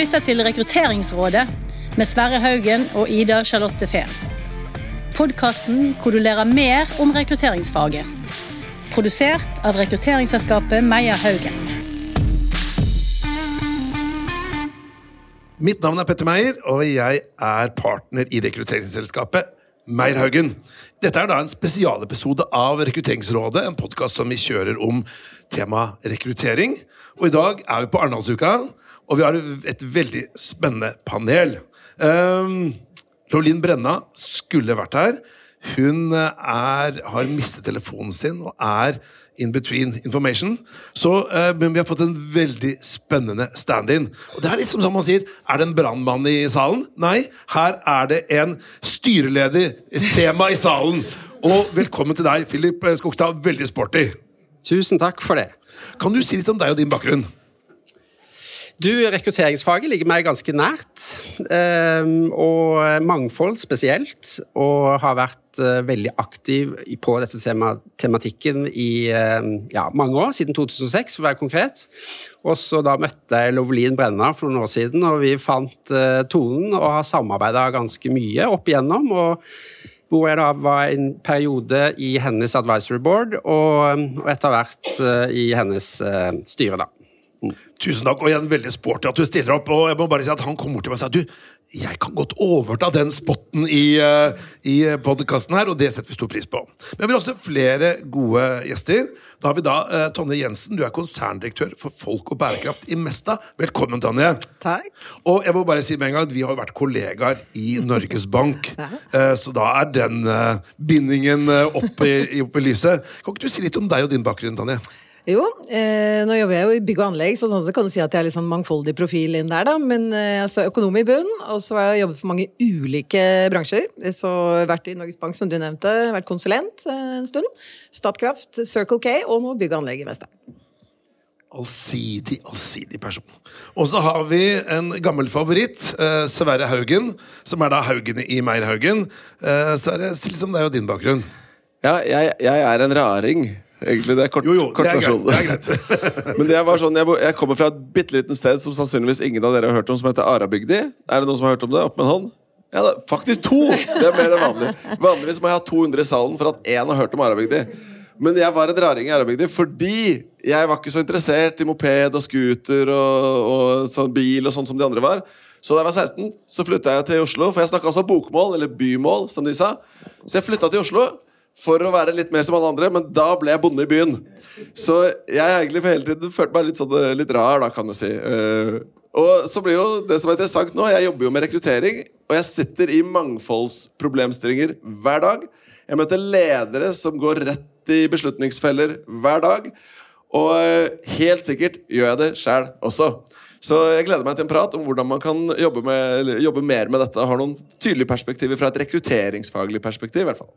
lytter til Rekrutteringsrådet med Sverre Haugen og Ida Charlotte Fehn. Podkasten hvor du lærer mer om rekrutteringsfaget. Produsert av rekrutteringsselskapet Meyer Haugen. Mitt navn er Petter Meyer, og jeg er partner i rekrutteringsselskapet Meierhaugen. Dette er da en spesialepisode av Rekrutteringsrådet, en podkast som vi kjører om tema rekruttering. Og i dag er vi på Arendalsuka, og vi har et veldig spennende panel. Um, Lolin Brenna skulle vært her. Hun er, har mistet telefonen sin og er in between information. Så, uh, men vi har fått en veldig spennende stand-in. Og det er litt som man sier, Er det en brannmann i salen? Nei, her er det en styreleder, Sema, i salen. Og velkommen til deg, Philip Skogstad. Veldig sporty. Tusen takk for det. Kan du si litt om deg og din bakgrunn? Du, Rekrutteringsfaget ligger meg ganske nært, ehm, og mangfold spesielt. Og har vært eh, veldig aktiv på dette tematikken i ehm, ja, mange år, siden 2006 for å være konkret. Og så da møtte jeg Lovelin Brenna for noen år siden, og vi fant uh, tonen og har samarbeida ganske mye opp igjennom. og hvor jeg da var en periode i hennes advisory board, og, etter hvert uh, i hennes styre, da. Tusen takk, og igjen veldig sporty at du stiller opp. og jeg må bare si at Han kom bort til meg og sa du, jeg kan godt overta den spotten i, uh, i podkasten her, og det setter vi stor pris på. Men vi har også flere gode gjester. Da har vi da uh, Tonje Jensen, du er konserndirektør for Folk og bærekraft i Mesta. Velkommen, Tonje. Takk. Og jeg må bare si med en gang at vi har vært kollegaer i Norges Bank, uh, så da er den bindingen oppe i, opp i lyset. Kan ikke du si litt om deg og din bakgrunn, Tonje? Jo, eh, nå jobber jeg jo i bygg og anlegg, så sånn så kan du si at jeg er litt sånn mangfoldig profil inn der, da. Men eh, jeg er økonom i bunn, og så har jeg jobbet for mange ulike bransjer. Så jeg har vært i Norges Bank, som du nevnte, vært konsulent eh, en stund. Statkraft, Circle K, og nå bygg og anlegg i Vesta. Allsidig, allsidig person. Og så har vi en gammel favoritt, eh, Sverre Haugen, som er da Haugen i Meierhaugen. Eh, Sverre, si litt om deg og din bakgrunn. Ja, jeg, jeg er en raring. Egentlig, det er kort, Jo, jo, kort det er versjon. greit. Det er greit. Men det var sånn, jeg, jeg kommer fra et bitte liten sted som sannsynligvis ingen av dere har hørt om, som heter Arabygdi. Er det noen som har hørt om det? Opp med en hånd. Ja, da, faktisk to! Det er mer enn vanlig. Vanligvis må jeg ha 200 i salen for at én har hørt om Arabygdi. Men jeg var en raring i Arabygdi fordi jeg var ikke så interessert i moped og scooter og, og sånn bil og sånn som de andre var. Så da jeg var 16, så flytta jeg til Oslo, for jeg snakka også bokmål, eller bymål, som de sa. Så jeg flytta til Oslo for å være litt mer som alle andre, men da ble jeg bonde i byen. Så jeg egentlig for hele tiden følte meg litt, sånn, eh, litt rar, da, kan du si. Eh, og så blir jo det som er interessant nå, jeg jobber jo med rekruttering, og jeg sitter i mangfoldsproblemstillinger hver dag. Jeg møter ledere som går rett i beslutningsfeller hver dag. Og eh, helt sikkert gjør jeg det sjæl også. Så jeg gleder meg til en prat om hvordan man kan jobbe, med, jobbe mer med dette. Har noen tydelige perspektiver fra et rekrutteringsfaglig perspektiv. i hvert fall.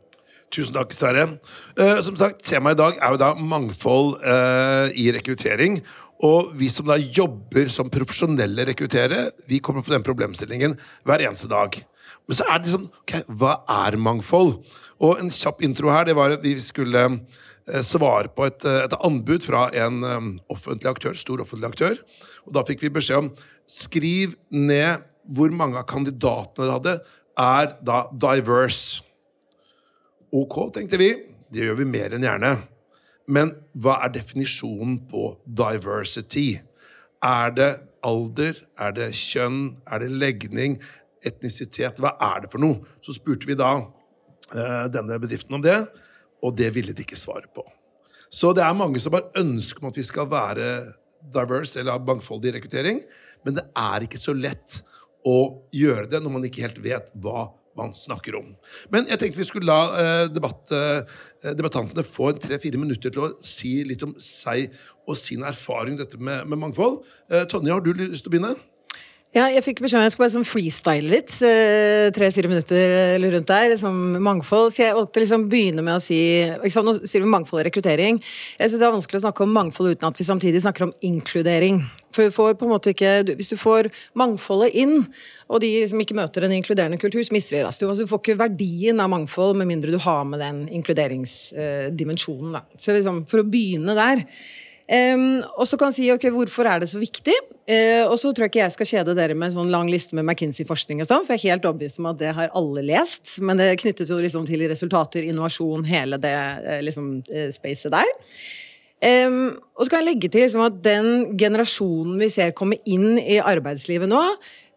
Tusen takk, Sverre. Uh, som sagt, Temaet i dag er jo da mangfold uh, i rekruttering. Og vi som da jobber som profesjonelle rekrutterere, vi kommer på den problemstillingen hver eneste dag. Men så er det liksom ok, Hva er mangfold? Og en kjapp intro her, det var at vi skulle eh, svare på et, et anbud fra en offentlig aktør, stor offentlig aktør. Og da fikk vi beskjed om skriv ned hvor mange av kandidatene dere hadde, er da diverse. Ok, tenkte vi. Det gjør vi mer enn gjerne. Men hva er definisjonen på diversity? Er det alder? Er det kjønn? Er det legning? Etnisitet? Hva er det for noe? Så spurte vi da eh, denne bedriften om det, og det ville de ikke svare på. Så det er mange som har ønske om at vi skal være diverse, eller ha mangfoldig rekruttering, men det er ikke så lett å gjøre det når man ikke helt vet hva man snakker om. Men jeg tenkte vi skulle la eh, debatt, eh, debattantene få tre-fire minutter til å si litt om seg og sin erfaring dette med, med mangfold. Eh, Tonje, har du lyst til å begynne? Ja, jeg fikk beskjed om jeg skulle bare sånn freestyle litt. eh, Tre-fire minutter eller rundt der, som mangfold. Så jeg valgte liksom begynne med å si sant, Nå sier vi mangfold og rekruttering. Jeg synes det er vanskelig å snakke om mangfold uten at vi samtidig snakker om inkludering. For vi får på en måte ikke, du- Hvis du får mangfoldet inn, og de som ikke møter en inkluderende kultur, så mister de raskt. Altså, du får ikke verdien av mangfold med mindre du har med den inkluderingsdimensjonen. Så liksom, For å begynne der Um, og så kan jeg si ok, hvorfor er det så viktig? Uh, og så tror jeg ikke jeg skal kjede dere med en sånn lang liste med McKinsey-forskning, og sånn, for jeg er helt overbevist om at det har alle lest. Men det knyttes jo liksom til resultater, innovasjon, hele det uh, liksom, uh, spacet der. Um, og så kan jeg legge til liksom, at den generasjonen vi ser komme inn i arbeidslivet nå,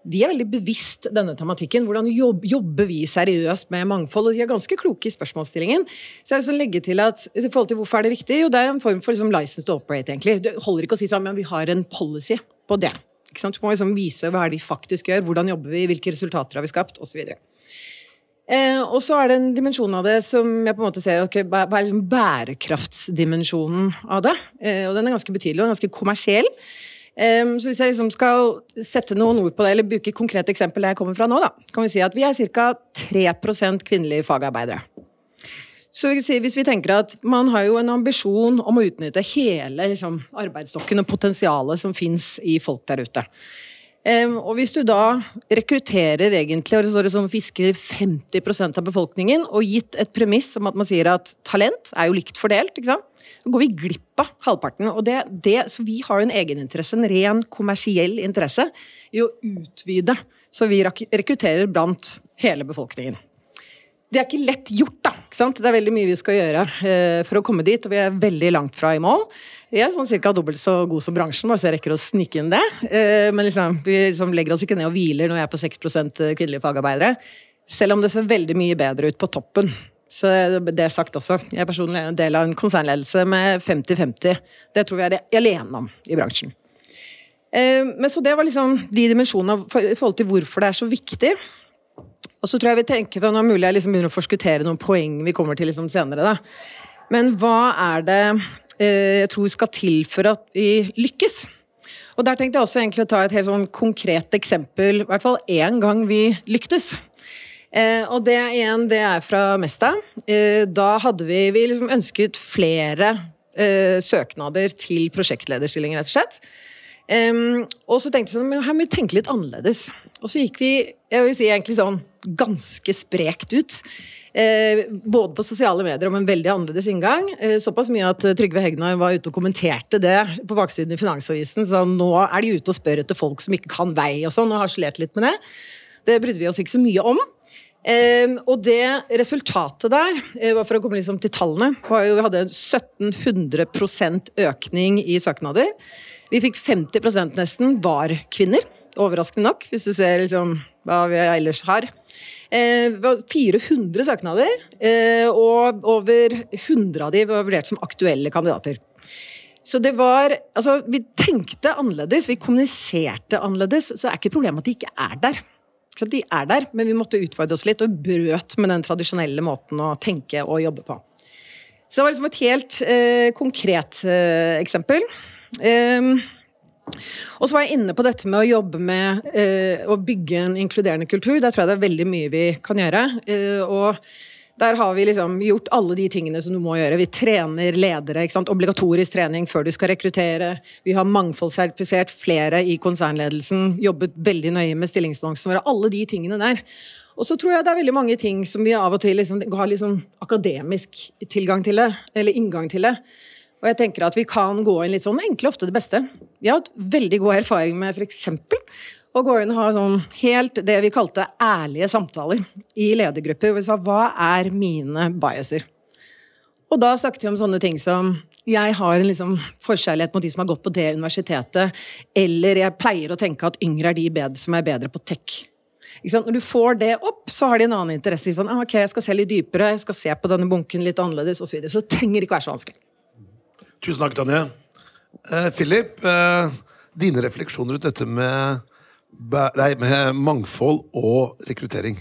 de er veldig bevisst denne tematikken. Hvordan jobber vi seriøst med mangfold? Og de er ganske kloke i spørsmålsstillingen. Så jeg vil legge til at i forhold til Hvorfor er det viktig? Jo, det er en form for liksom, license to operate, egentlig. Det holder ikke å si sånn, men vi har en policy på det. Ikke sant? Du må liksom vise hva er det vi faktisk gjør, hvordan jobber vi, hvilke resultater har vi skapt, osv. Eh, og så er det en dimensjon av det som jeg på en måte ser okay, Hva er liksom bærekraftsdimensjonen av det? Eh, og den er ganske betydelig og ganske kommersiell. Um, så hvis jeg liksom skal sette noen ord på det, eller bruke et konkret eksempel jeg kommer fra nå, da, kan vi si at vi er ca. 3% kvinnelige fagarbeidere. Så hvis vi tenker at man har jo en ambisjon om å utnytte hele liksom, arbeidsstokken og potensialet som fins i folk der ute. Og hvis du da rekrutterer egentlig og som fisker 50% av befolkningen, og gitt et premiss om at man sier at talent er jo likt fordelt, ikke sant? går vi glipp av halvparten. Og det, det, så vi har jo en egeninteresse, en ren kommersiell interesse, i å utvide. Så vi rekrutterer blant hele befolkningen. Det er ikke lett gjort, da. Det er veldig mye vi skal gjøre eh, for å komme dit, og vi er veldig langt fra i mål. Vi er sånn ca. dobbelt så god som bransjen, bare så jeg rekker å snike inn det. Eh, men liksom, vi liksom legger oss ikke ned og hviler når jeg er på 6 kvinnelige fagarbeidere. Selv om det ser veldig mye bedre ut på toppen. Så det er sagt også. Jeg er personlig en del av en konsernledelse med 50-50. Det tror jeg er det alene om i bransjen. Eh, men så Det var liksom de dimensjonene i forhold til hvorfor det er så viktig. Og så tror jeg vi tenker på, Nå er mulig jeg liksom begynner å forskuttere noen poeng vi kommer til liksom senere. da. Men hva er det eh, jeg tror skal til for at vi lykkes? Og Der tenkte jeg også egentlig å ta et helt sånn konkret eksempel, i hvert fall én gang vi lyktes. Eh, og det igjen, det er fra Mesta. Eh, da hadde vi Vi liksom ønsket flere eh, søknader til prosjektlederstilling, rett og slett. Um, og så tenkte vi sånn, her må vi tenke litt annerledes. Og så gikk vi jeg vil si egentlig sånn ganske sprekt ut. Eh, både på sosiale medier om en veldig annerledes inngang. Eh, såpass mye at Trygve Hegnar var ute og kommenterte det på baksiden i Finansavisen. Så nå er de ute og spør etter folk som ikke kan vei og sånn, og harselerte litt med det. Det brydde vi oss ikke så mye om. Eh, og det resultatet der, eh, for å komme liksom til tallene, var jo vi hadde 1700% økning i søknader. Vi fikk 50% nesten var kvinner. Overraskende nok, hvis du ser liksom hva vi ellers har. Eh, 400 søknader, eh, og over 100 av de var vurdert som aktuelle kandidater. Så det var Altså, vi tenkte annerledes, vi kommuniserte annerledes, så er ikke problemet at de ikke er der. De er der, men vi måtte utfordre oss litt og brøt med den tradisjonelle måten å tenke og jobbe på. Så det var liksom et helt eh, konkret eh, eksempel. Um, og så var jeg inne på dette med å jobbe med eh, å bygge en inkluderende kultur. Der tror jeg det er veldig mye vi kan gjøre. Eh, og der har vi liksom gjort alle de tingene som du må gjøre. Vi trener ledere. Obligatorisk trening før du skal rekruttere. Vi har mangfoldssertifisert flere i konsernledelsen. Jobbet veldig nøye med stillingsannonsene våre. Alle de tingene der. Og så tror jeg det er veldig mange ting som vi av og til liksom, har liksom akademisk tilgang til det, eller inngang til det. Og jeg tenker at vi kan gå inn litt sånn enkle, ofte det beste. Vi har hatt veldig god erfaring med f.eks å gå inn og ha sånn helt det vi kalte ærlige samtaler i ledergrupper. Hvor vi sa hva er mine biaser? Og da snakket vi om sånne ting som jeg har en liksom forkjærlighet mot de som har gått på det universitetet, eller jeg pleier å tenke at yngre er de bedre, som er bedre på tech. Når du får det opp, så har de en annen interesse. Sånn, ah, ok, jeg skal se litt dypere, jeg skal se på denne bunken litt annerledes osv. Så, så det trenger ikke være så vanskelig. Tusen takk, Tonje. Eh, Philip, eh, dine refleksjoner rundt dette med Nei, med mangfold og rekruttering.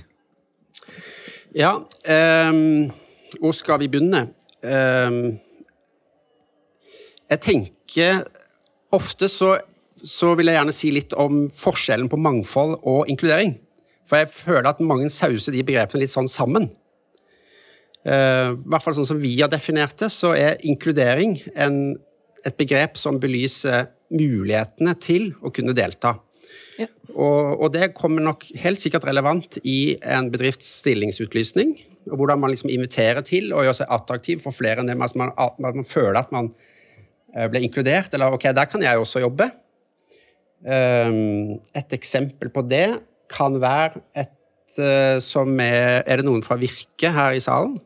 Ja eh, Hvor skal vi begynne? Um, jeg tenker Ofte så, så, vil jeg gjerne si litt om forskjellen på mangfold og inkludering. For jeg føler at mange sauser de begrepene litt sånn sammen. Uh, I hvert fall sånn som vi har definert det, så er inkludering en, et begrep som belyser mulighetene til å kunne delta. Ja. Og, og, det kommer nok helt sikkert relevant i en bedrifts stillingsutlysning. og Hvordan man liksom inviterer til å gjøre seg attraktiv for flere enn det man, man, man føler at man eh, ble inkludert. Eller ok, der kan jeg også jobbe. Um, et eksempel på det kan være et som er Er det noen fra Virke her i salen?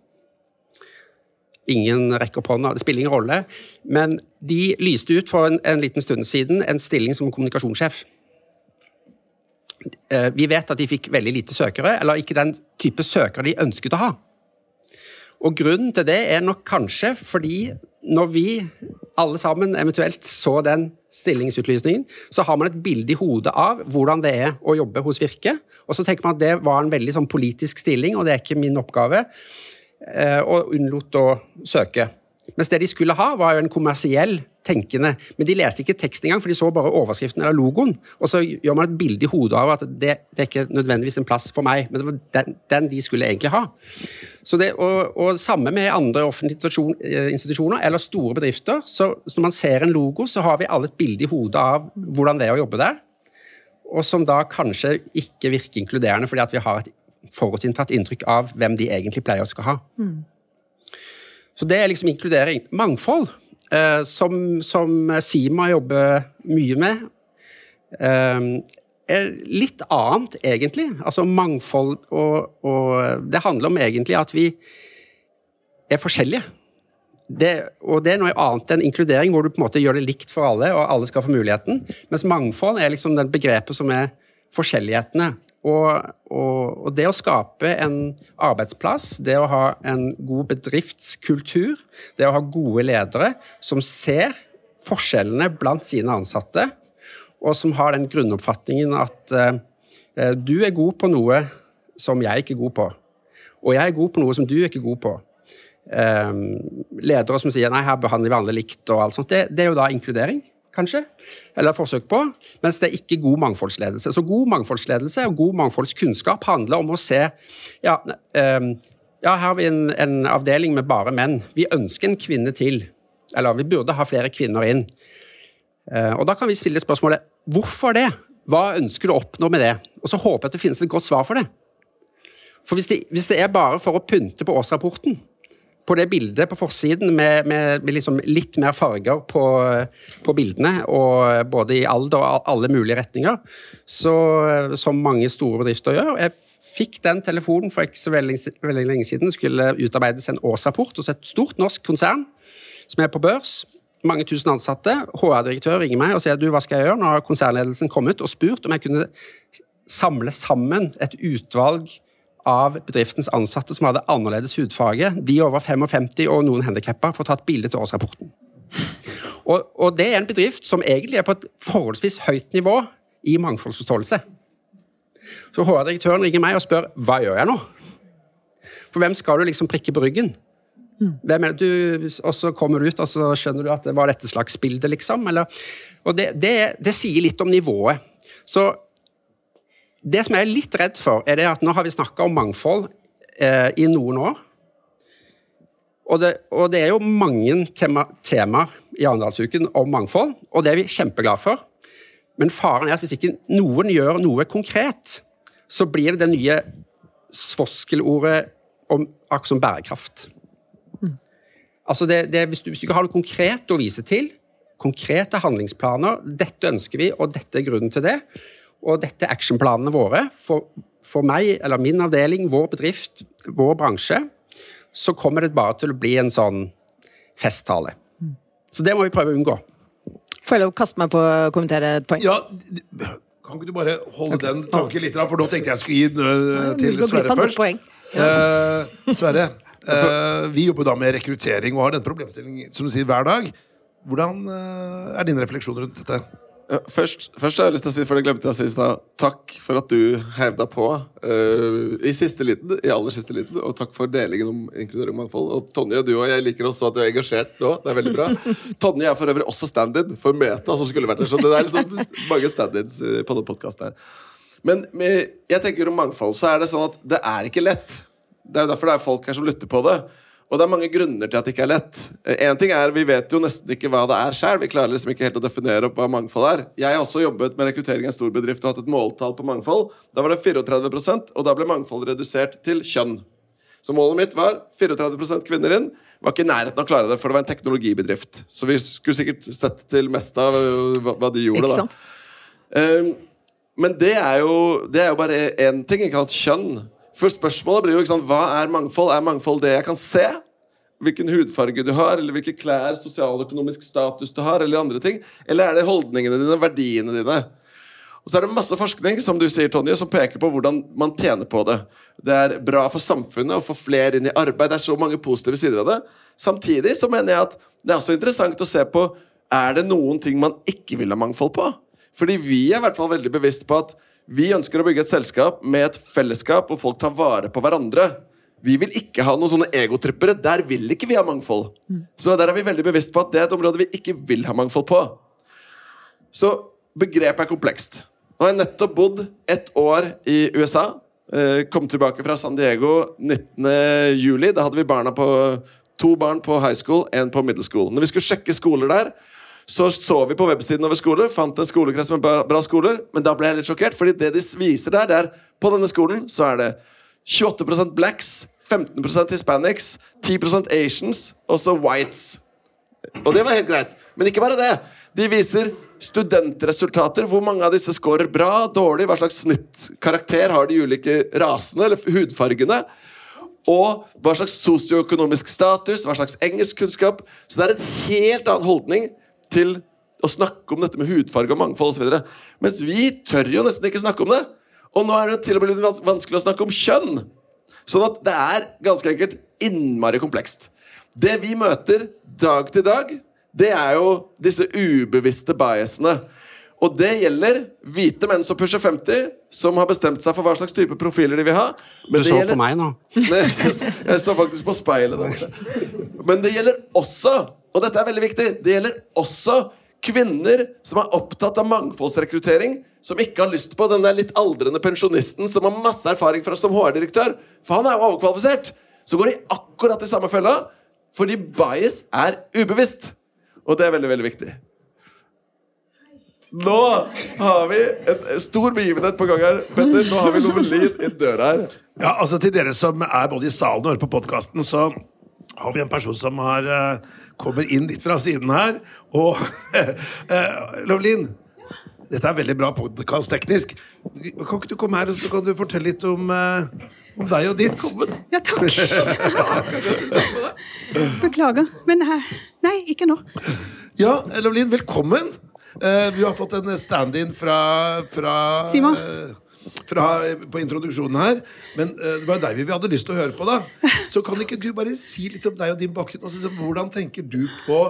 Ingen rekker opp hånda. Det spiller ingen rolle. Men de lyste ut for en, en liten stund siden en stilling som kommunikasjonssjef. Uh, vi vet at de fikk veldig lite søkere, eller ikke den type søkere de ønsket å ha. Og grunnen til det er nok kanskje fordi når vi alle sammen eventuelt så den stillingsutlysningen, så har man et bilde i hodet av hvordan det er å jobbe hos Virke. Og så tenker man at det var en veldig sånn politisk stilling, og det er ikke min oppgave. Eh, og unnlot å søke. Mens det de skulle ha, var jo en kommersiell tenkende. Men de leste ikke teksten engang, for de så bare overskriften eller logoen. Og så gjør man et bilde i hodet av at det, det er ikke nødvendigvis en plass for meg, men det var den, den de skulle egentlig ha. Så det, og, og Samme med andre offentlige eh, institusjoner eller store bedrifter. så Når man ser en logo, så har vi alle et bilde i hodet av hvordan det er å jobbe der. Og som da kanskje ikke virker inkluderende, fordi at vi har et forutinntatt inntrykk av hvem de egentlig pleier å skal ha. Mm. Så det er liksom inkludering. Mangfold, eh, som, som, Sima jobber mye med, eh, er litt annet, egentlig. Altså mangfold og, og Det handler om egentlig at vi er forskjellige. Det, og det er noe annet enn inkludering, hvor du på en måte gjør det likt for alle, og alle skal få muligheten. Mens mangfold er liksom den begrepet som er forskjellighetene. Og, og, og, det å skape en arbeidsplass, det å ha en god bedriftskultur, det å ha gode ledere som ser forskjellene blant sine ansatte, og som har den grunnoppfatningen at uh, du er god på noe som jeg ikke er god på, og jeg er god på noe som du er ikke god på. Um, ledere som sier nei, her behandler vi alle likt, og alt sånt, det, det er jo da inkludering kanskje, eller forsøk på, mens det er ikke god mangfoldsledelse. Så god mangfoldsledelse og god mangfoldskunnskap handler om å se ja, um, ja her har vi en, en, avdeling med bare menn. Vi ønsker en kvinne til. Eller vi burde ha flere kvinner inn. Uh, og da kan vi stille spørsmålet hvorfor det? Hva ønsker du å oppnå med det? Og så håper jeg at det finnes et godt svar for det. For hvis det, hvis det er bare for å pynte på årsrapporten, på det bildet på forsiden med, med, med liksom litt mer farger på, på, bildene, og både i alder og alle mulige retninger, så, som mange store bedrifter gjør. Jeg fikk den telefonen for ikke så veldig, veldig lenge siden. Skulle utarbeides en årsrapport hos et stort norsk konsern som er på børs mange tusen ansatte. HR-direktør ringer meg og sier du, hva skal jeg gjøre? Nå har konsernledelsen kommet og spurt om jeg kunne samle sammen et utvalg av bedriftens ansatte som hadde annerledes hudfarge, de over 55 og noen handikappa, å ta et bilde til årsrapporten. Og, og, det er en bedrift som egentlig er på et forholdsvis høyt nivå i mangfoldsforståelse. Så HR-direktøren ringer meg og spør hva gjør jeg nå? For hvem skal du liksom prikke på ryggen? Hvem er det du, Og så kommer du ut, og så skjønner du at det var dette slags bilde, liksom. Eller, og det, det, det sier litt om nivået. Så det som jeg er litt redd for, er det at nå har vi snakka om mangfold eh, i noen år. Og det, og det er jo mange tema, temaer i Arendalsuken om mangfold, og det er vi kjempeglade for. Men faren er at hvis ikke noen gjør noe konkret, så blir det det nye svoskelordet om akkurat som bærekraft. Mm. Altså det, det, hvis, du, hvis, du, ikke har noe konkret å vise til, konkrete handlingsplaner, dette ønsker vi, og dette er grunnen til det, og dette er actionplanene våre. For, for meg, eller min avdeling, vår bedrift, vår bransje, så kommer det bare til å bli en sånn festtale. Så det må vi prøve å unngå. Får jeg lov å kaste meg på å kommentere et poeng? Ja, kan ikke du bare holde okay. den tanken litt, for nå tenkte jeg skulle gi den til Sverre først. Uh, Sverre, uh, vi jobber da med rekruttering og har denne problemstillingen som du sier, hver dag. Hvordan er din refleksjon rundt dette? Først, først, har jeg lyst til å si, for det glemte jeg å si snart, takk for at du heiv deg på uh, i siste liten, i aller siste liten. Og takk for delingen om inkludering og mangfold. Og Tonje, du og jeg liker også at du er engasjert nå. Det er veldig bra. Tonje er for øvrig også stand-in for Meta, som skulle vært der. Så det er liksom mange stand-ins eh, på den podkasten her. Men med, jeg tenker om mangfold, så er det sånn at det er ikke lett. Det er jo derfor det er folk her som lytter på det. Og det er mange grunner til at det ikke er lett. En ting er, Vi vet jo nesten ikke hva det er sjøl. Vi klarer liksom ikke helt å definere opp hva mangfold er. Jeg har også jobbet med rekruttering i en stor bedrift og hatt et måltall på mangfold. Da var det 34% og da ble mangfold redusert til kjønn. Så målet mitt var 34 kvinner inn. Var ikke i nærheten av å klare det, for det var en teknologibedrift. Så vi skulle sikkert sett til mest av øh, hva, de gjorde. Da. Um, men det er jo, det er jo bare én ting, ikke sant? Kjønn. For spørsmålet blir jo ikke sant? hva er mangfold? Er mangfold det jeg kan se? Hvilken hudfarge du har, eller hvilke klær, sosialøkonomisk status du har, eller andre ting? Eller er det holdningene dine, verdiene dine? Og så er det masse forskning som du sier, Tonje, som peker på hvordan man tjener på det. Det er bra for samfunnet å få flere inn i arbeid. Det er så mange positive sider ved det. Samtidig så mener jeg at det er også interessant å se på er det noen ting man ikke vil ha mangfold på. Fordi vi er i hvert fall veldig bevisst på at vi ønsker å bygge et selskap med et fellesskap hvor folk tar vare på hverandre. Vi vil ikke ha noen sånne egotrippere. Der vil ikke vi ha mangfold. Så der er vi veldig bevisst på at det er et område vi ikke vil ha mangfold på. Så begrepet er komplekst. Nå har jeg nettopp bodd ett år i USA. Eh, kom tilbake fra San Diego 19. juli. Da hadde vi barna på, to barn på high school, én på middle school. Når vi skulle sjekke skoler der, så så vi på websiden over skoler, fant en skolekrets med bra, skoler, men da ble jeg litt sjokkert, fordi det de viser der, det er på denne skolen så er det 28% blacks, 15% hispanics, 10% asians og så whites. Og det var helt greit. Men ikke bare det. De viser studentresultater. Hvor mange av disse scorer bra, dårlig, hva slags snittkarakter har de ulike rasene eller hudfargene. Og hva slags sosioøkonomisk status, hva slags engelskkunnskap. Så det er en helt annen holdning til å snakke om dette med hudfarge og mangfold osv. Mens vi tør jo nesten ikke snakke om det. Og nå er det til og med litt vanskelig å snakke om kjønn. Sånn at det er ganske enkelt innmari komplekst. Det vi møter dag til dag, det er jo disse ubevisste biasene. Og det gjelder hvite menn som pusher 50, som har bestemt seg for hva slags type profiler de vil ha. Men Du det så gjelder- på meg nå. Nei, jeg så faktisk på speilet. Men det gjelder også, og dette er veldig viktig, det gjelder også kvinner som er opptatt av mangfoldsrekruttering, som ikke har lyst på den der litt aldrende pensjonisten som har masse erfaring fra som HR-direktør, for han er jo overkvalifisert. Så går de akkurat i samme fella, fordi bias er ubevisst. Og det er veldig, veldig viktig. Nå har vi en stor begivenhet på gang her. Petter, nå har vi Lovelin i døra her. Ja, altså Til dere som er både i salen og hører på podkasten, så har vi en person som har, eh, kommer inn litt fra siden her. Og uh, Lovelin, dette er veldig bra podkast teknisk. Kan ikke du komme her og så kan du fortelle litt om, eh, om deg og ditt? Ja, takk. Beklager. Men eh, nei, ikke nå. Ja, Lovlin, velkommen. Eh, vi har fått en stand-in fra, fra Simon. Uh, fra, på introduksjonen her. Men uh, det var jo deg vi hadde lyst til å høre på, da. Så kan ikke du bare si litt om deg og din bakgrunn? Også, så, hvordan tenker du på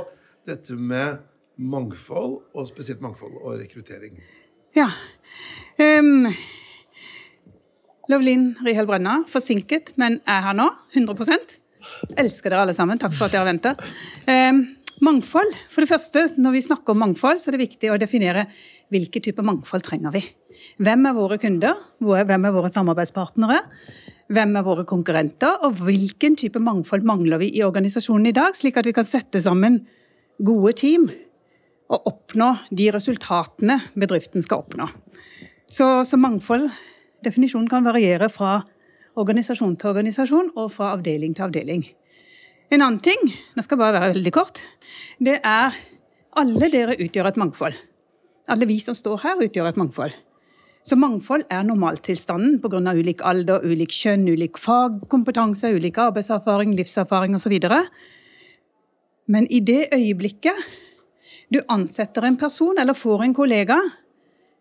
dette med mangfold, og spesielt mangfold og rekruttering? Ja. Um, Lovlin Rihel Brønna, forsinket, men er her nå. 100 Elsker dere alle sammen. Takk for at dere venta. Um, mangfold. For det første, når vi snakker om mangfold, så er det viktig å definere hvilke typer mangfold trenger vi. Hvem er våre kunder? Hvem er våre samarbeidspartnere? Hvem er våre konkurrenter? Og hvilken type mangfold mangler vi i organisasjonen i dag, slik at vi kan sette sammen gode team og oppnå de resultatene bedriften skal oppnå. Så, så mangfold, definisjonen kan variere fra organisasjon til organisasjon og fra avdeling til avdeling. En annen ting, nå skal jeg bare være veldig kort, det er alle dere utgjør et mangfold. Alle vi som står her utgjør et mangfold. Så mangfold er normaltilstanden pga. ulik alder, ulik kjønn, ulik fagkompetanse, ulik arbeidserfaring, livserfaring osv. Men i det øyeblikket du ansetter en person eller får en kollega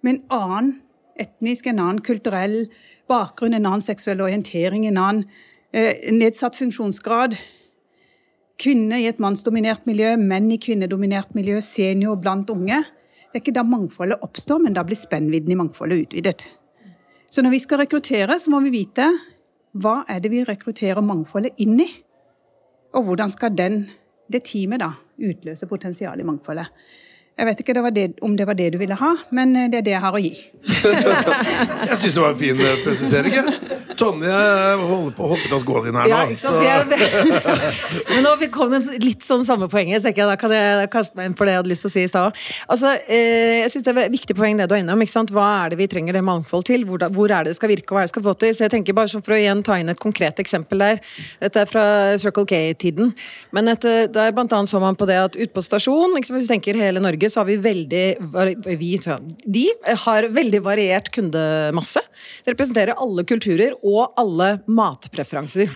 med en annen etnisk, en annen kulturell bakgrunn, en annen seksuell orientering, en annen eh, nedsatt funksjonsgrad, kvinne i et mannsdominert miljø, menn i kvinnedominert miljø, senior blant unge Det er ikke da mangfoldet oppstår, men da blir spennvidden i mangfoldet utvidet. Så når vi skal rekruttere, så må vi vite hva er det vi rekrutterer mangfoldet inn i? Og hvordan skal den, det teamet da utløse potensialet i mangfoldet? Jeg vet ikke det det, om det var det du ville ha, men eh, det er det jeg har å gi. Jeg syns det var en fin eh, presisering. Jeg. Tonje holder på å hoppe til oss gå sin her nå. Ja, Vi er- Men nå vi kom det litt sånn samme poenget, så jeg da kan jeg kaste meg inn på det jeg hadde lyst til å si i stad. Altså, eh, jeg synes det er et viktig poeng det du er innom. ikke sant? Hva er det vi trenger det mangfold til? Hvor, hvor er det det skal virke, og hva er det det skal få til? Så jeg tenker bare sånn For å igjen ta inn et konkret eksempel der. Dette er fra Circle K-tiden. Men et, eh, der blant annet så man på det at ute på stasjon, sant, hvis du tenker hele Norge, så har vi veldig vi, De har veldig variert kundemasse. Det representerer alle kulturer og alle matpreferanser.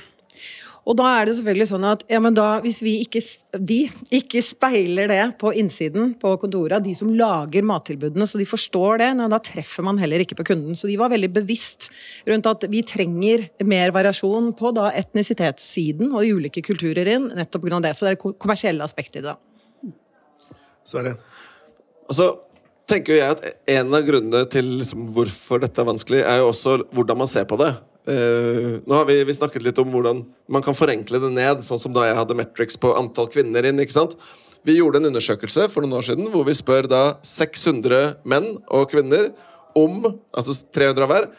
Og da er det selvfølgelig sånn at ja, da, hvis vi ikke, de ikke speiler det på innsiden på kontoret, de som lager mattilbudene, så de forstår det, da treffer man heller ikke på kunden. Så de var veldig bevisst rundt at vi trenger mer variasjon på da etnisitetssiden og ulike kulturer inn, nettopp pga. det. Så det er det kommersielle aspektet i det. Sverre. Og så tenker jeg at en av grunnene til liksom hvorfor dette er vanskelig, er jo også hvordan man ser på det. Eh, nå har vi, vi snakket litt om hvordan man kan forenkle det ned, sånn som da jeg hadde metrics på antall kvinner inn. ikke sant? Vi gjorde en undersøkelse for noen år siden hvor vi spør da 600 menn og kvinner om altså 300 av hver,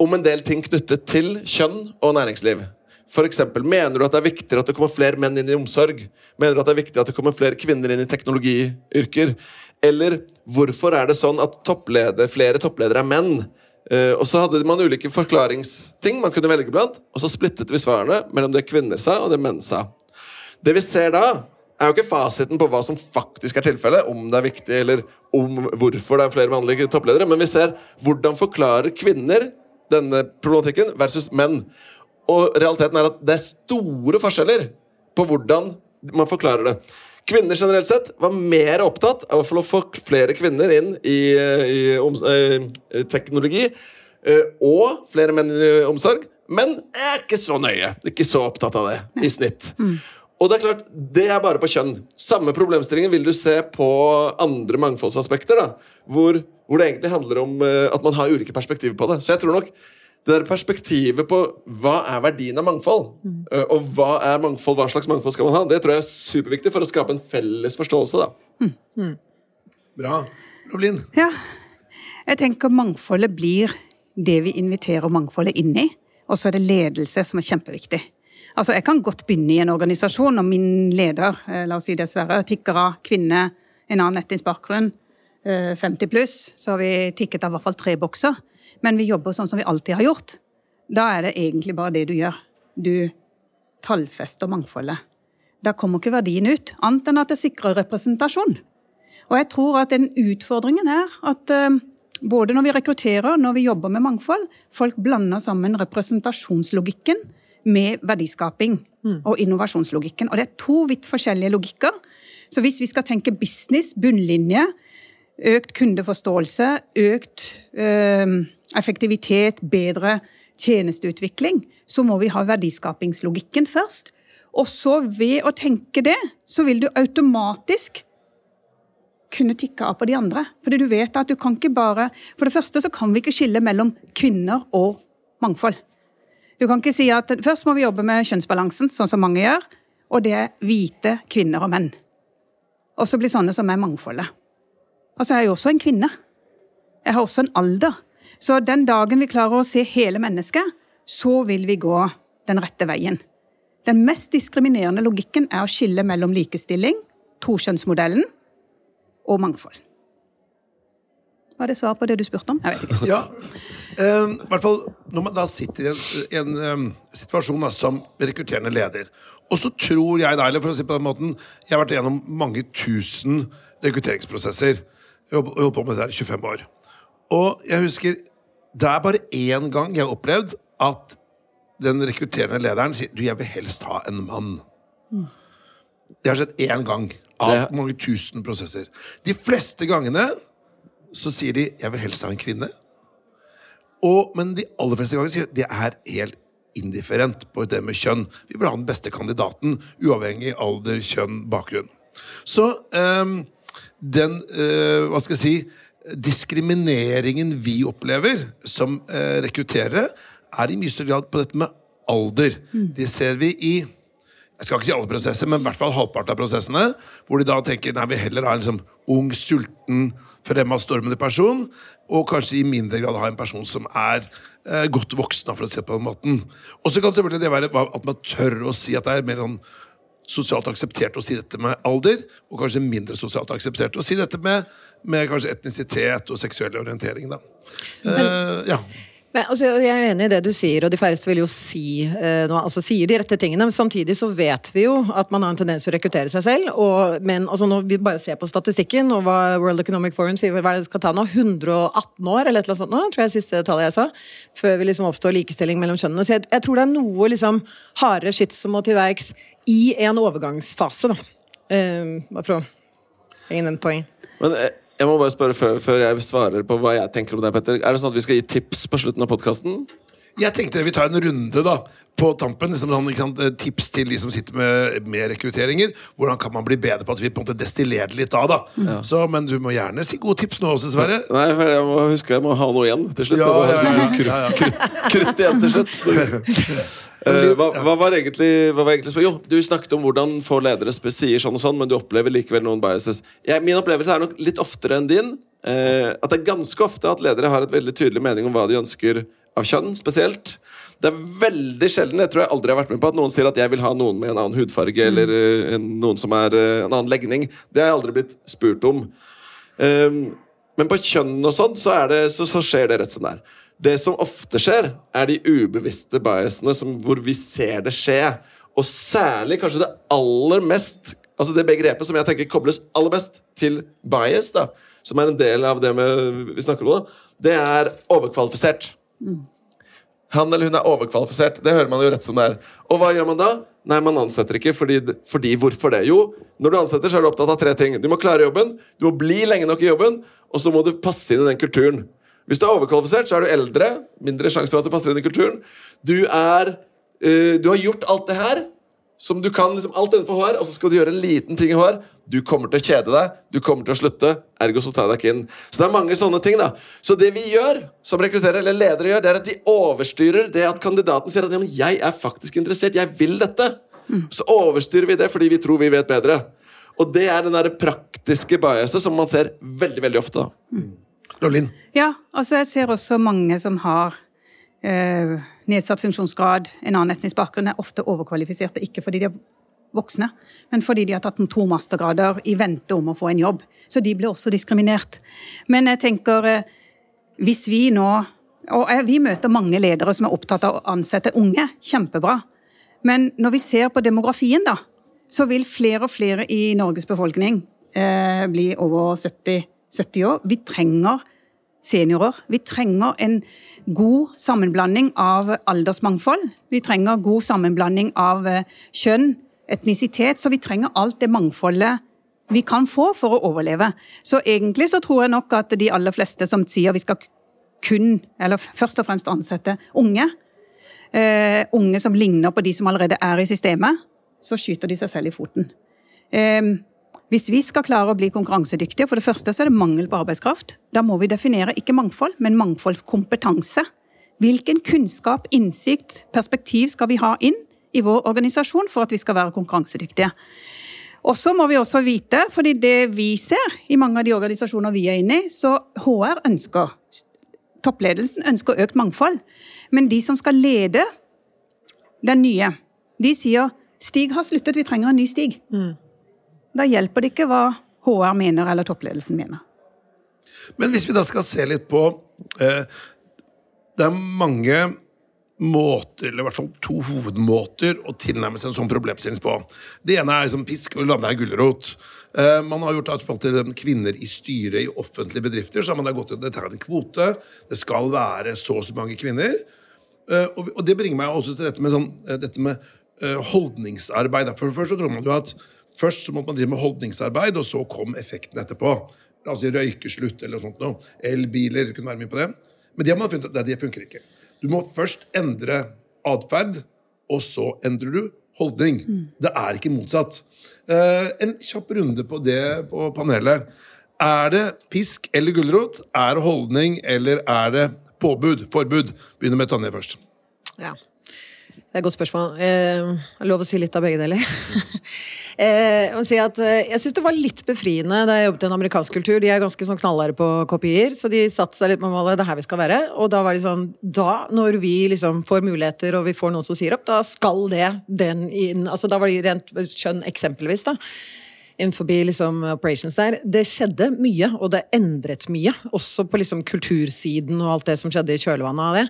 om en del ting knyttet til kjønn og næringsliv. Eksempel, mener du at det er viktigere at det kommer flere menn inn i omsorg? Mener du at det er viktig at det kommer flere kvinner inn i teknologiyrker? Eller hvorfor er det sånn at toppleder, flere toppledere er menn? Eh, og så hadde man ulike forklaringsting man kunne velge blant, og så splittet vi svarene mellom det kvinner sa, og det menn sa. Det vi ser da, er jo ikke fasiten på hva som faktisk er tilfellet, om det er viktig, eller om hvorfor det er flere mannlige toppledere, men vi ser hvordan forklarer kvinner denne problematikken versus menn. Og realiteten er at det er store forskjeller på hvordan man forklarer det. Kvinner generelt sett var mer opptatt av å få flere kvinner inn i, i i eh, teknologi eh, og flere menn i omsorg, men er ikke så nøye. Ikke så opptatt av det i snitt. Og det er klart, det er bare på kjønn. Samme problemstillingen vil du se på andre mangfoldsaspekter, da, hvor, hvor det egentlig handler om eh, at man har ulike perspektiver på det. Så jeg tror nok det der perspektivet på hva er verdien av mangfold, eh, og hva er mangfold, hva slags mangfold skal man ha, det tror jeg er superviktig for å skape en felles forståelse. da. Bra. Roblin. Ja. Jeg tenker mangfoldet blir det vi inviterer mangfoldet inn i. Og så er det ledelse som er kjempeviktig. Altså, Jeg kan godt begynne i en organisasjon, og min leder, eh, la oss si dessverre, tikker av kvinne, en annen etnisk bakgrunn, 50 pluss, så har vi tikket av i hvert fall tre bokser. Men vi jobber sånn som vi alltid har gjort. Da er det egentlig bare det du gjør. Du tallfester mangfoldet. Da kommer ikke verdien ut, annet enn at det sikrer representasjon. Og jeg tror at den utfordringen er at eh, både når vi rekrutterer, når vi jobber med mangfold, folk blander sammen representasjonslogikken med verdiskaping og innovasjonslogikken. Og det er to vidt forskjellige logikker. Så hvis vi skal tenke business, bunnlinje, økt kundeforståelse, økt eh, effektivitet, bedre tjenesteutvikling, så må vi ha verdiskapingslogikken først. Og så ved å tenke det, så vil du automatisk kunne tikke av på de andre. Fordi du vet at du kan ikke bare For det første så kan vi ikke skille mellom kvinner og mangfold. Du kan ikke si at først må vi jobbe med kjønnsbalansen, sånn som mange gjør, og det er hvite kvinner og menn. Og så blir sånne som er mangfoldet. Altså, jeg er jo også en kvinne. Jeg har også en alder. Så den dagen vi klarer å se hele mennesket, så vil vi gå den rette veien. Den mest diskriminerende logikken er å skille mellom likestilling, tokjønnsmodellen og mangfold. Var det svar på det du spurte om? Jeg vet ikke. Ja. I hvert fall når man da sitter i en, en um, situasjon da, som rekrutterende leder. Og så tror jeg eller for å si på den måten Jeg har vært gjennom mange tusen rekrutteringsprosesser. Jeg holdt på med det der i 25 år. Og jeg husker Det er bare én gang jeg har opplevd at den rekrutterende lederen sier Du, jeg vil helst ha en mann. Det har skjedd én gang av Det- mange tusen prosesser. De fleste gangene så sier de 'jeg vil helst ha en kvinne'. Og, men de aller fleste ganger sier de det er helt indifferent på det med kjønn. Vi vil ha den beste kandidaten, uavhengig alder, kjønn, bakgrunn. Så ehm, den, uh, hva skal jeg si, diskrimineringen vi opplever som uh, rekrutterere, er i mye større grad på dette med alder. Det ser vi i jeg skal ikke si alle prosesser, men i hvert fall halvparten av prosessene, hvor de da tenker nei, vi heller ha en liksom ung, sulten, fremadstormende person, og kanskje i mindre grad ha en person som er eh, godt voksen, for å si det på den måten. Og så kan selvfølgelig det være at man tør å si at det er mer sånn sosialt akseptert å si dette med alder, og kanskje mindre sosialt akseptert å si dette med, med kanskje etnisitet og seksuell orientering. Da. Eh, ja. Men, altså, jeg er enig i det du sier, og de færreste vil jo si eh, noe, altså sier de rette tingene. Men samtidig så vet vi jo at man har en tendens til å rekruttere seg selv. Og, men altså, når vi bare ser på statistikken og hva World Economic Forum sier hva det skal ta nå, 118 år eller et eller annet sånt nå, tror jeg er siste tallet jeg sa, før vi liksom oppstår likestilling mellom kjønnene. Så jeg, jeg tror det er noe liksom hardere skyts som må til verks i en overgangsfase, da. Eh, bare for å henge den poeng. Men eh, jeg må bare spørre før, før jeg svarer på hva jeg tenker om det, Petter. Er det sånn at vi skal gi tips på slutten av podkasten? Jeg tenkte vi tar en runde da på tampen. Liksom, sånn, sant, tips til de som sitter med, med rekrutteringer. Hvordan kan man bli bedre på at vi på en måte destillerer det litt av? da Så, Men du må gjerne si gode tips nå også, Sverre. Nei, for jeg må huske jeg må ha noe igjen til slutt. Ja, ja, ja, krutt, ja, ja. krutt, krutt igjen til slutt. Eh, hva, hva var egentlig, hva var egentlig Jo, du snakket om hvordan få ledere sier sånn og sånn, men du opplever likevel noen biases. Jeg, min opplevelse er nok litt oftere enn din. eh, at det er ganske ofte at ledere har et veldig tydelig mening om hva de ønsker av kjønn, spesielt. Det er veldig sjelden, jeg tror jeg aldri har vært med på, at noen sier at jeg vil ha noen med en annen hudfarge eller uh, noen som er en annen legning. Det har jeg aldri blitt spurt om. Um, men på kjønn og sånn, så, så, så skjer det rett som det er. Det som ofte skjer, er de ubevisste biasene som, hvor vi ser det skje. Og særlig kanskje det aller mest Altså det begrepet som jeg tenker kobles aller best til bias, da, som er en del av det med, vi snakker om nå, det er overkvalifisert. Han eller hun er overkvalifisert. Det hører man jo rett som det er. Og hva gjør man da? Nei, man ansetter ikke. Fordi, fordi Hvorfor det? Jo, når du ansetter, så er du opptatt av tre ting. Du må klare jobben, du må bli lenge nok i jobben, og så må du passe inn i den kulturen. Hvis du er overkvalifisert, så er du eldre. Mindre sjanse for at du passer inn i kulturen. Du er uh, Du har gjort alt det her som du kan liksom alt innenfor HR, og så skal du gjøre en liten ting i HR. Du kommer til å kjede deg, du kommer til å slutte, ergo så tar jeg deg ikke inn. Så det er mange sånne ting, da. Så det vi gjør, som rekrutterer, eller ledere gjør, det er at de overstyrer det at kandidaten sier at ja, men jeg er faktisk interessert, jeg vil dette. Så overstyrer vi det fordi vi tror vi vet bedre. Og det er den der praktiske biaset som man ser veldig, veldig ofte. da. Lolin. Ja, altså jeg ser også mange som har eh, nedsatt funksjonsgrad, en annen etnisk bakgrunn, er ofte overkvalifiserte. Ikke fordi de er voksne, men fordi de har tatt to mastergrader i vente om å få en jobb. Så de blir også diskriminert. Men jeg tenker, eh, hvis vi nå Og eh, vi møter mange ledere som er opptatt av å ansette unge. Kjempebra. Men når vi ser på demografien, da, så vil flere og flere i Norges befolkning eh, bli over 70, 70 år. Vi trenger seniorer. Vi trenger en god sammenblanding av aldersmangfold. Vi trenger god sammenblanding av eh, kjønn, etnisitet. Så vi trenger alt det mangfoldet vi kan få for å overleve. Så egentlig så tror jeg nok at de aller fleste som sier vi skal kun, eller først og fremst ansette unge, eh, unge som ligner på de som allerede er i systemet, så skyter de seg selv i foten. Eh, hvis vi skal klare å bli konkurransedyktige, for det første så er det mangel på arbeidskraft. Da må vi definere ikke mangfold, men mangfoldskompetanse. Hvilken kunnskap, innsikt, perspektiv skal vi ha inn i vår organisasjon for at vi skal være konkurransedyktige? Og så må vi også vite, fordi det vi ser i mange av de organisasjoner vi er inne i, så HR ønsker Toppledelsen ønsker økt mangfold. Men de som skal lede den nye, de sier Stig har sluttet, vi trenger en ny Stig. Da hjelper det ikke hva HR mener eller toppledelsen mener. Men hvis vi da skal se litt på eh, Det er mange måter, eller i hvert fall to hovedmåter, å tilnærme seg en sånn problemstilling på. Det ene er liksom pisk, og lande er gulrot. Eh, man har gjort at til kvinner i styret i offentlige bedrifter, så har man da gått til dette en kvote. Det skal være så og så mange kvinner. Eh, og, det bringer meg også til dette med, sånn, eh, dette med holdningsarbeid. For først så tror man jo at først så måtte man drive med holdningsarbeid, og så kom effekten etterpå. La oss si røykeslutt eller noe sånt. noe. Elbiler kunne være med på det. Men det har man funnet at det funker ikke. Du må først endre atferd, og så endrer du holdning. Det er ikke motsatt. Uh, en kjapp runde på det på panelet. Er det pisk eller gulrot? Er det holdning, eller er det påbud? Forbud? Begynner med Tonje først. Ja. Det er et godt spørsmål. Eh, lov å si litt av begge deler. eh, jeg si at eh, jeg syns det var litt befriende da jeg jobbet i en amerikansk kultur. De er ganske sånn knallharde på kopier, så de satte seg litt med målet det er her vi skal være. Og da var de sånn Da, når vi liksom får muligheter og vi får noen som sier opp, da skal det den inn Altså da var de rent kjønn eksempelvis, da innenfor liksom operations der. Det skjedde mye, og det endret mye. Også på liksom kultursiden og alt det som skjedde i kjølvannet av det.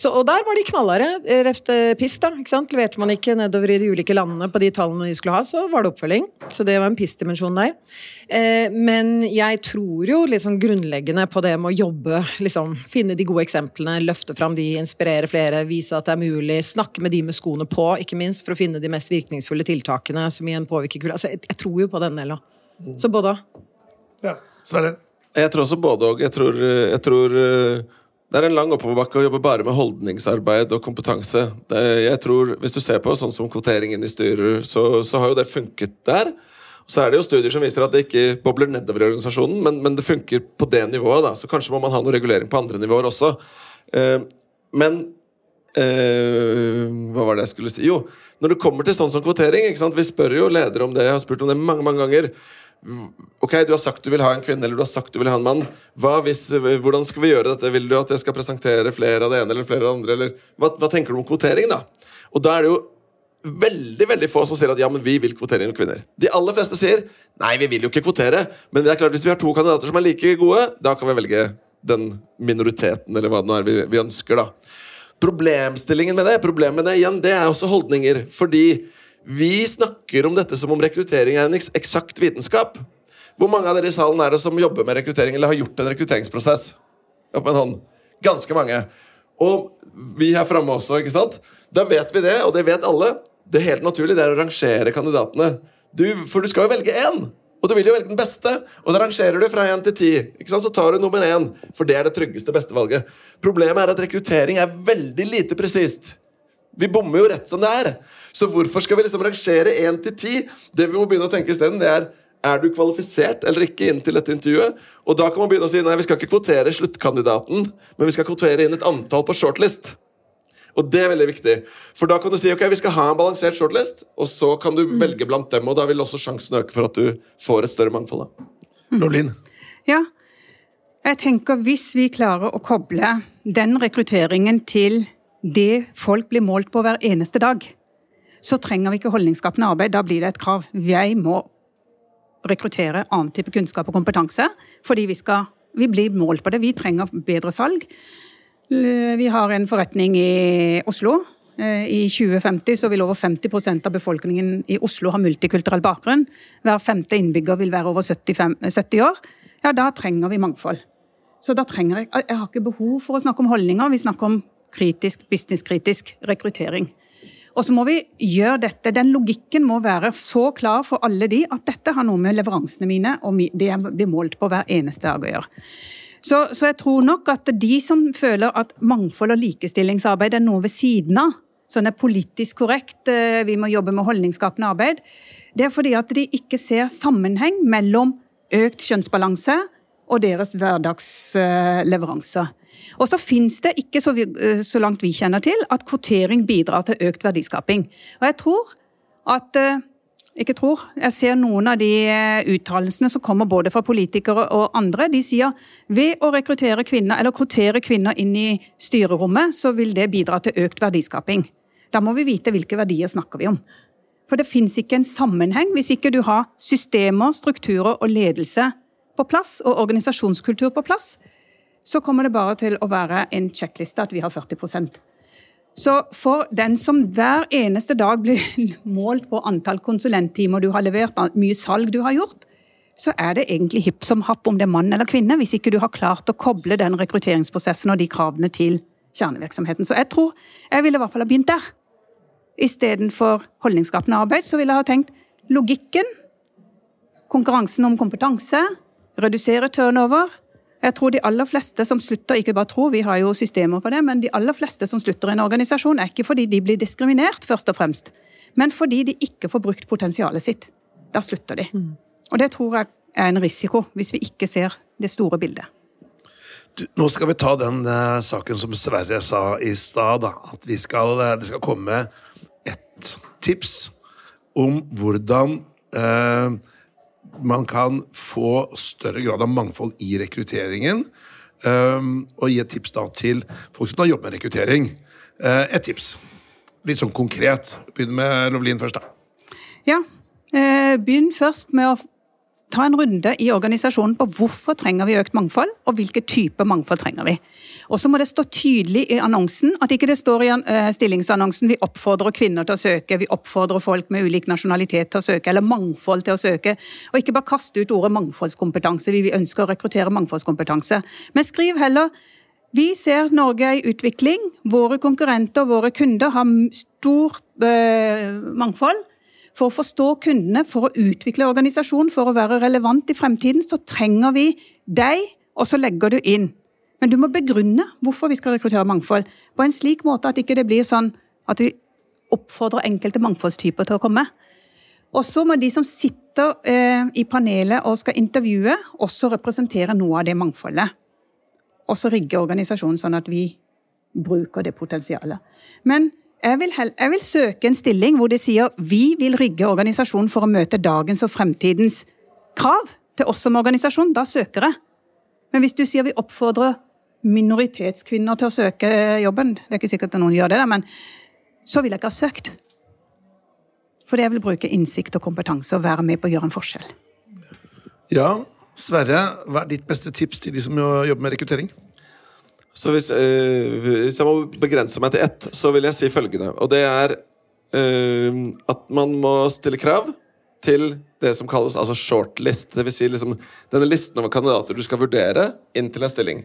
Så, og der var de knallharde. Refte piss, da. ikke sant? Leverte man ikke nedover i de ulike landene på de tallene de skulle ha, så var det oppfølging. Så det var en piss-dimensjon der. Eh, men jeg tror jo liksom grunnleggende på det med å jobbe, liksom finne de gode eksemplene, løfte fram de, inspirere flere, vise at det er mulig, snakke med de med skoene på, ikke minst, for å finne de mest virkningsfulle tiltakene som igjen påvirker kulda. Altså, jeg, jeg, tror jo på den delen. Så både òg. Ja. Sverre? Jeg tror også både òg. Jeg tror, jeg tror eh, det er en lang oppoverbakke å jobbe bare med holdningsarbeid og kompetanse. Det, jeg tror, Hvis du ser på sånn som kvotering inn i styrer, så, så, har jo det funket der. Så er det jo studier som viser at det ikke bobler nedover i organisasjonen, men, men det funker på det nivået. da, Så kanskje må man ha noe regulering på andre nivåer også. Eh, men eh, Hva var det jeg skulle si? Jo, når det kommer til sånn som kvotering, vi spør jo ledere om det, jeg har spurt om det mange, mange ganger. Ok, du har sagt du vil ha en kvinne, eller du har sagt du vil ha en mann. Hvis, hvordan skal vi gjøre dette? Vil du at jeg skal presentere flere av det ene eller flere av det andre? Eller, hva, hva, tenker du om kvotering, da? Og da er det jo veldig veldig få som sier at ja, men vi vil kvotere inn kvinner. De aller fleste sier nei, vi vil jo ikke kvotere, men det er klart hvis vi har to kandidater som er like gode, da kan vi velge den minoriteten, eller hva det nå er vi, vi ønsker, da. Problemstillingen med det, problemet med det igjen, det er også holdninger. Fordi vi snakker om dette som om rekruttering er en eksakt vitenskap. Hvor mange av dere i salen er det som jobber med rekruttering eller har gjort en rekrutteringsprosess? Opp en hånd. Ganske mange. Og vi her framme også, ikke sant? Da vet vi det, og det vet alle. Det helt naturlige det er å rangere kandidatene. Du, for du skal jo velge én! Og du vil jo velge den beste, og da rangerer du fra én til ti. Så tar du nummer én, for det er det tryggeste, beste valget. Problemet er at rekruttering er veldig lite presist. Vi bommer jo rett som det er. Så hvorfor skal vi liksom rangere én til ti? Det vi må begynne å tenke isteden, det er er du kvalifisert eller ikke inn til dette intervjuet? Og da kan man begynne å si nei, vi skal ikke kvotere sluttkandidaten, men vi skal kvotere inn et antall på shortlist. Og det er veldig viktig. For da kan du si ok, vi skal ha en balansert shortlist, og så kan du mm. velge blant dem, og da vil også sjansen øke for at du får et større mangfold. da. Mm. Lolin? Ja. Jeg tenker hvis vi klarer å koble den rekrutteringen til det folk blir målt på hver eneste dag, så trenger vi ikke holdningsskapende arbeid. Da blir det et krav. Jeg må rekruttere annen type kunnskap og kompetanse, fordi vi, skal, vi blir målt på det. Vi trenger bedre salg. Vi har en forretning i Oslo. Eh, I 2050 så vil over 50% av befolkningen i Oslo ha multikulturell bakgrunn. Hver femte innbygger vil være over 75, 70 år. Ja, da trenger vi mangfold. Så da trenger jeg Jeg har ikke behov for å snakke om holdninger, vi snakker om kritisk, businesskritisk rekruttering. Og så må vi gjøre dette. Den logikken må være så klar for alle de at dette har noe med leveransene mine og det jeg blir målt på hver eneste dag å gjøre. Så, så, jeg tror nok at de som føler at mangfold og likestillingsarbeid er noe ved siden av, sånn er politisk korrekt, eh, vi må jobbe med holdningsskapende arbeid, det er fordi at de ikke ser sammenheng mellom økt kjønnsbalanse og deres hverdagsleveranser. Og så finnes det ikke, så, vi, eh, så, langt vi kjenner til, at kvotering bidrar til økt verdiskaping. Og jeg tror at eh, ikke tror. Jeg ser noen av de eh, uttalelsene som kommer både fra politikere og andre. De sier ved å rekruttere kvinner, eller kvotere kvinner inn i styrerommet, så vil det bidra til økt verdiskaping. Da må vi vite hvilke verdier snakker vi om. For det fins ikke en sammenheng hvis ikke du har systemer, strukturer og ledelse på plass, og organisasjonskultur på plass så kommer det bare til å være en sjekkliste at vi har 40% Så for den som hver eneste dag blir målt på antall konsulenttimer du har levert, mye salg du har gjort, så er det egentlig hipp som happ om det er mann eller kvinne, hvis ikke du har klart å koble den rekrutteringsprosessen og de kravene til kjernevirksomheten. Så jeg tror jeg ville i hvert fall ha begynt der. Istedenfor holdningsskapende arbeid, så ville jeg ha tenkt logikken, konkurransen om kompetanse, redusere turnover, jeg tror de aller fleste som slutter, ikke bare tror, vi har jo systemer for det, men de aller fleste som slutter i en organisasjon, er ikke fordi de blir diskriminert, først og fremst, men fordi de ikke får brukt potensialet sitt. Da slutter de. Mm. Og det tror jeg er en risiko, hvis vi ikke ser det store bildet. Du, nå skal vi ta den uh, saken som Sverre sa i stad. At vi skal, uh, det skal komme ett tips om hvordan eh, man kan få større grad av mangfold i rekrutteringen. Um, og gi et tips da til folk som da jobber med rekruttering. Uh, et tips. Litt sånn konkret. Begynn med Lovlin først, da. Ja, Uh, begynn først med å ta en runde i organisasjonen på hvorfor trenger vi økt mangfold, og hvilke typer mangfold trenger vi. Og så må det stå tydelig i annonsen, at ikke det står i eh, stillingsannonsen vi oppfordrer kvinner til å søke, vi oppfordrer folk med ulik nasjonalitet til å søke, eller mangfold til å søke. Og ikke bare kaste ut ordet mangfoldskompetanse, vi ønsker å rekruttere mangfoldskompetanse. Men skriv heller vi ser Norge i utvikling. Våre konkurrenter, våre kunder, har stort eh, mangfold. For å forstå kundene, for å utvikle organisasjonen, for å være relevant i fremtiden, så trenger vi deg, og så legger du inn. Men du må begrunne hvorfor vi skal rekruttere mangfold, på en slik måte at ikke det blir sånn at vi oppfordrer enkelte mangfoldstyper til å komme. Og så må de som sitter eh, i panelet og skal intervjue, også representere noe av det mangfoldet. Og så rigge organisasjonen sånn at vi bruker det potensialet. Men jeg vil, jeg vil søke en stilling hvor de sier vi vil rigge organisasjonen for å møte dagens og fremtidens krav til oss som organisasjon. Da søker jeg. Men hvis du sier vi oppfordrer minoritetskvinner til å søke jobben, det er ikke sikkert at noen gjør det, men så vil jeg ikke ha søkt. Fordi jeg vil bruke innsikt og kompetanse og være med på å gjøre en forskjell. Ja, Sverre, hva er ditt beste tips til de som jobber med rekruttering? Så hvis, øh, hvis jeg må begrense meg til ett, så vil jeg si følgende. Og det er øh, at man må stille krav til det som kalles altså shortlist. Det vil si liksom, denne listen over kandidater du skal vurdere inn til en stilling.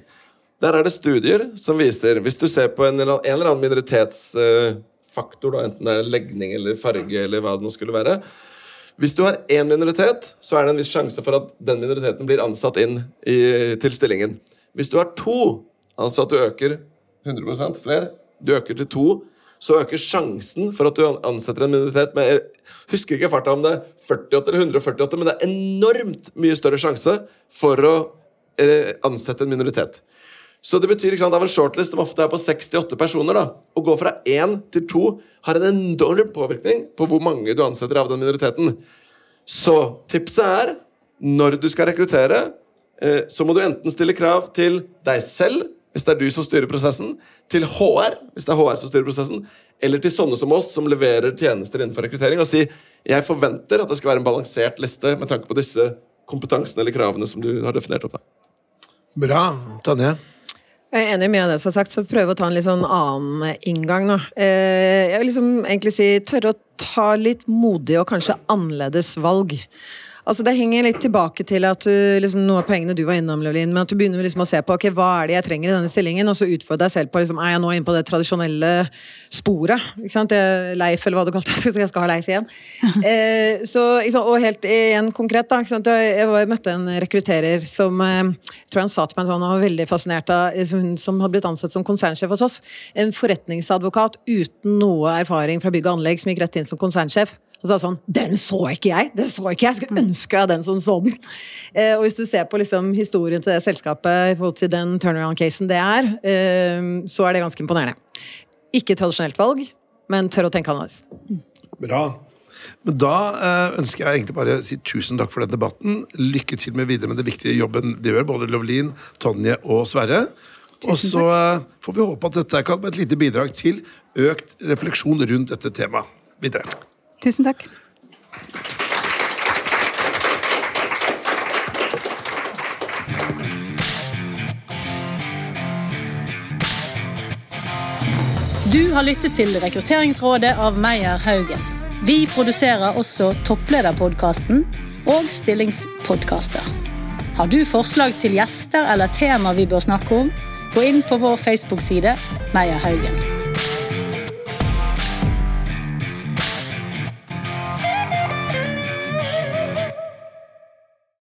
Der er det studier som viser Hvis du ser på en eller annen, en eller annen minoritetsfaktor, da, enten det er legning eller farge eller hva det nå skulle være Hvis du har én minoritet, så er det en viss sjanse for at den minoriteten blir ansatt inn i, til stillingen. Hvis du har to, altså at du øker 100 flere, du øker til to, så øker sjansen for at du ansetter en minoritet med Jeg husker ikke farta om det er 48 eller 148, men det er enormt mye større sjanse for å ansette en minoritet. Så det betyr sant, av en shortlist som ofte er på 68 personer, da, å gå fra én til to har en enorm påvirkning på hvor mange du ansetter av den minoriteten. Så tipset er, når du skal rekruttere, eh, så må du enten stille krav til deg selv, hvis det er du som styrer prosessen, til HR, hvis det er HR som styrer prosessen, eller til sånne som oss, som leverer tjenester innenfor rekruttering, og si jeg forventer at det skal være en balansert liste med tanke på disse kompetansene eller kravene som du har definert opp. da. Bra. Tanje? Jeg er enig med det som er sagt, så prøv å ta en litt sånn annen inngang, da. Eh, Jeg vil liksom egentlig si tørre å ta litt modige og kanskje annerledes valg. Altså Det henger litt tilbake til at du, liksom, noe av poengene du var innom, Levlin, men at du begynner liksom å se på ok, hva er det jeg trenger i denne stillingen, og så utfordre deg selv på liksom, er jeg nå inne på det tradisjonelle sporet. ikke sant? Det Leif, eller hva du kalte det. Jeg skal ha Leif igjen. Eh, så, liksom. Og helt igjen konkret, da. Ikke sant? Jeg, jeg møtte en rekrutterer som eh, jeg tror han sa til meg sånn, han var veldig fascinert av liksom, hun som hadde blitt ansett som konsernsjef hos oss. En forretningsadvokat uten noe erfaring fra bygg og anlegg som gikk rett inn som konsernsjef. Og sa sånn Den så ikke jeg! Den så ikke jeg! Jeg skulle ønske jeg den som så den! Eh, og hvis du ser på liksom, historien til det selskapet i forhold til den turnaround-casen det er, eh, så er det ganske imponerende. Ikke tradisjonelt valg, men tør å tenke annerledes. Bra. Men da eh, ønsker jeg egentlig bare å si tusen takk for den debatten. Lykke til med videre med det viktige jobben de gjør, både Lovlin, Tonje og Sverre. Og så eh, får vi håpe at dette kan være et lite bidrag til økt refleksjon rundt dette temaet videre. Tusen takk. Du har lyttet til Rekrutteringsrådet av Meyer Haugen. Vi produserer også Topplederpodkasten og Stillingspodkaster. Har du forslag til gjester eller tema vi bør snakke om, gå inn på vår Facebook-side Meyer Haugen.